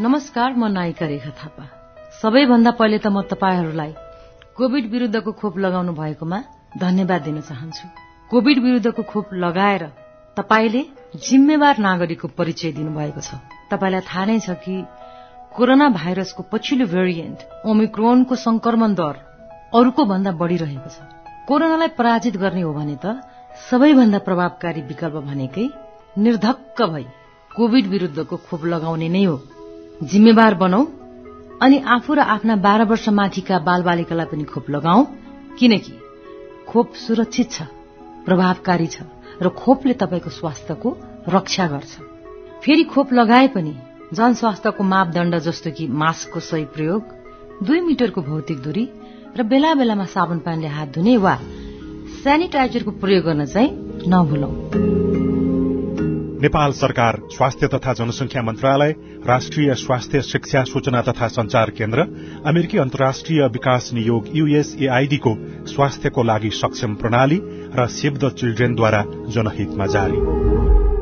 नमस्कार म नायिका रेखा थापा। सबैभन्दा पहिले त म तपाईँहरूलाई कोविड विरूद्धको खोप लगाउनु भएकोमा धन्यवाद दिन चाहन्छु। कोविड विरूद्धको खोप लगाएर तपाईँले जिम्मेवार नागरिकको परिचय दिनुभएको छ। तपाईँलाई थाहा नै छ कि कोरोना भाइरसको पछिल्लो भेरिएन्ट ओमिक्रोनको संक्रमण दर अरूको भन्दा बढ़िरहेको छ। कोरोनालाई पराजित गर्ने हो भने त सबैभन्दा प्रभावकारी विकल्प भनेकै निर्धक्क भई कोविड विरूद्धको खोप लगाउने नै हो। जिम्मेवार बनौ अनि आफू र आफ्ना बाह्र वर्ष माथिका बालबालिकालाई पनि खोप लगाऊ किनकि खोप सुरक्षित छ प्रभावकारी छ र खोपले तपाईँको स्वास्थ्यको रक्षा गर्छ। फेरि खोप लगाए पनि जनस्वास्थ्यको मापदण्ड जस्तो कि मास्कको सही प्रयोग दुई मिटरको भौतिक दूरी र बेला बेलामा साबुन पानीले हात धुने वा सेनिटाइजरको प्रयोग गर्न चाहिँ नभुलौं। नेपाल सरकार स्वास्थ्य तथा जनसंख्या मन्त्रालय राष्ट्रिय स्वास्थ्य शिक्षा सूचना तथा संचार केन्द्र अमेरिकी अन्तर्राष्ट्रिय विकास नियोग यूएसएआईडीको स्वास्थ्यको लागि सक्षम प्रणाली र सेभ द चिल्ड्रेनद्वारा जनहितमा जारी।